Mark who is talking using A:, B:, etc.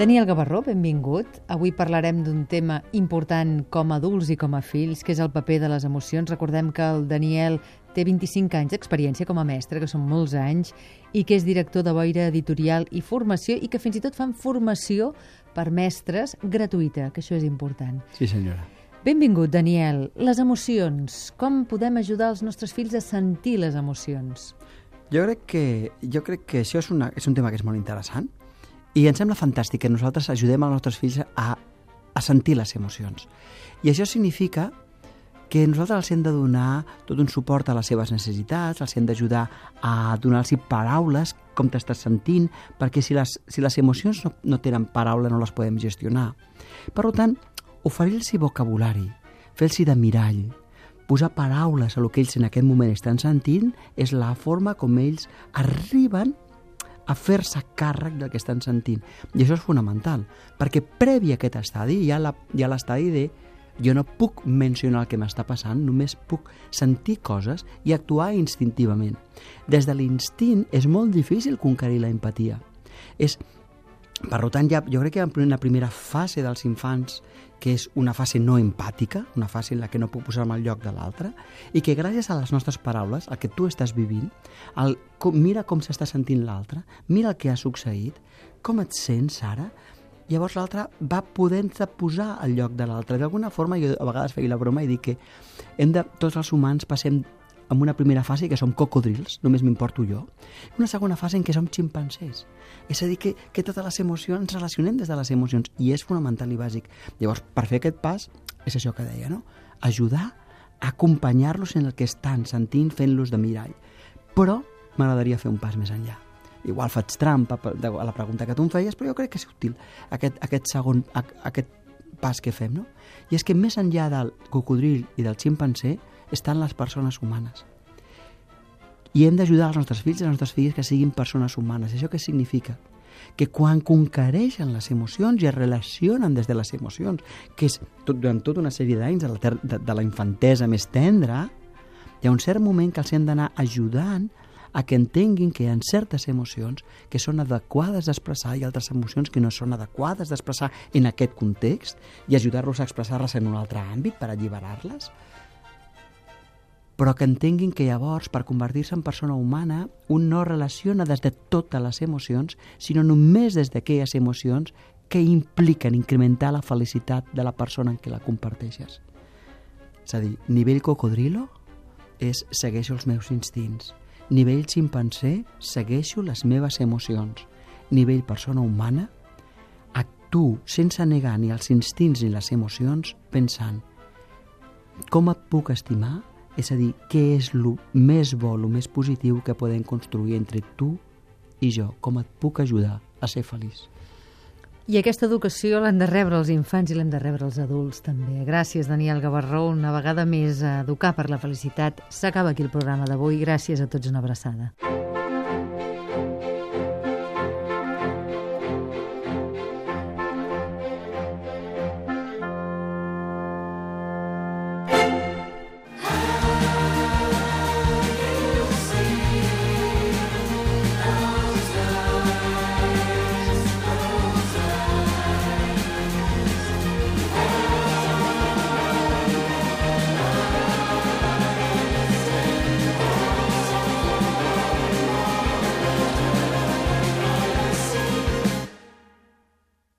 A: Daniel Gavarró, benvingut. Avui parlarem d'un tema important com a adults i com a fills, que és el paper de les emocions. Recordem que el Daniel té 25 anys d'experiència com a mestre, que són molts anys, i que és director de Boira Editorial i Formació, i que fins i tot fan formació per mestres gratuïta, que això és important.
B: Sí, senyora.
A: Benvingut, Daniel. Les emocions. Com podem ajudar els nostres fills a sentir les emocions?
B: Jo crec que, jo crec que això és, una, és un tema que és molt interessant i ens sembla fantàstic que nosaltres ajudem els nostres fills a, a sentir les emocions. I això significa que nosaltres els hem de donar tot un suport a les seves necessitats, els hem d'ajudar a donar-los paraules, com t'estàs sentint, perquè si les, si les emocions no, no tenen paraula no les podem gestionar. Per tant, oferir-los vocabulari, fer-los de mirall, posar paraules a el que ells en aquest moment estan sentint és la forma com ells arriben a fer-se càrrec del que estan sentint. I això és fonamental, perquè previ a aquest estadi hi ha l'estadi de jo no puc mencionar el que m'està passant, només puc sentir coses i actuar instintivament. Des de l'instint és molt difícil conquerir la empatia. És per tant, ja, jo crec que en una primera fase dels infants, que és una fase no empàtica, una fase en la que no puc posar-me al lloc de l'altre, i que gràcies a les nostres paraules, el que tu estàs vivint, el, com, mira com s'està sentint l'altre, mira el que ha succeït, com et sents ara, llavors l'altre va podent-se posar al lloc de l'altre. D'alguna forma, jo a vegades feia la broma i dic que hem de, tots els humans passem en una primera fase que som cocodrils, només m'importo jo, una segona fase en què som ximpancers. És a dir, que, que totes les emocions ens relacionem des de les emocions, i és fonamental i bàsic. Llavors, per fer aquest pas, és això que deia, no? Ajudar acompanyar-los en el que estan sentint, fent-los de mirall. Però m'agradaria fer un pas més enllà. Igual faig trampa a la pregunta que tu em feies, però jo crec que és útil aquest, aquest segon, aquest pas que fem, no? I és que més enllà del cocodril i del ximpancer, estan les persones humanes. I hem d'ajudar els nostres fills i les nostres filles que siguin persones humanes. Això què significa? Que quan conquereixen les emocions i es relacionen des de les emocions, que és tot, durant tota una sèrie d'anys de, la de, de la infantesa més tendra, hi ha un cert moment que els hem d'anar ajudant a que entenguin que hi ha certes emocions que són adequades d'expressar i altres emocions que no són adequades d'expressar en aquest context i ajudar-los a expressar-les en un altre àmbit per alliberar-les però que entenguin que llavors, per convertir-se en persona humana, un no relaciona des de totes les emocions, sinó només des d'aquelles emocions que impliquen incrementar la felicitat de la persona en què la comparteixes. És a dir, nivell cocodrilo és segueixo els meus instints. Nivell ximpancer, segueixo les meves emocions. Nivell persona humana, actuo sense negar ni els instints ni les emocions, pensant com et puc estimar és a dir, què és el més bo, el més positiu que podem construir entre tu i jo? Com et puc ajudar a ser feliç?
A: I aquesta educació l'han de rebre els infants i l'han de rebre els adults també. Gràcies, Daniel Gavarró. Una vegada més a Educar per la Felicitat. S'acaba aquí el programa d'avui. Gràcies a tots. Una abraçada.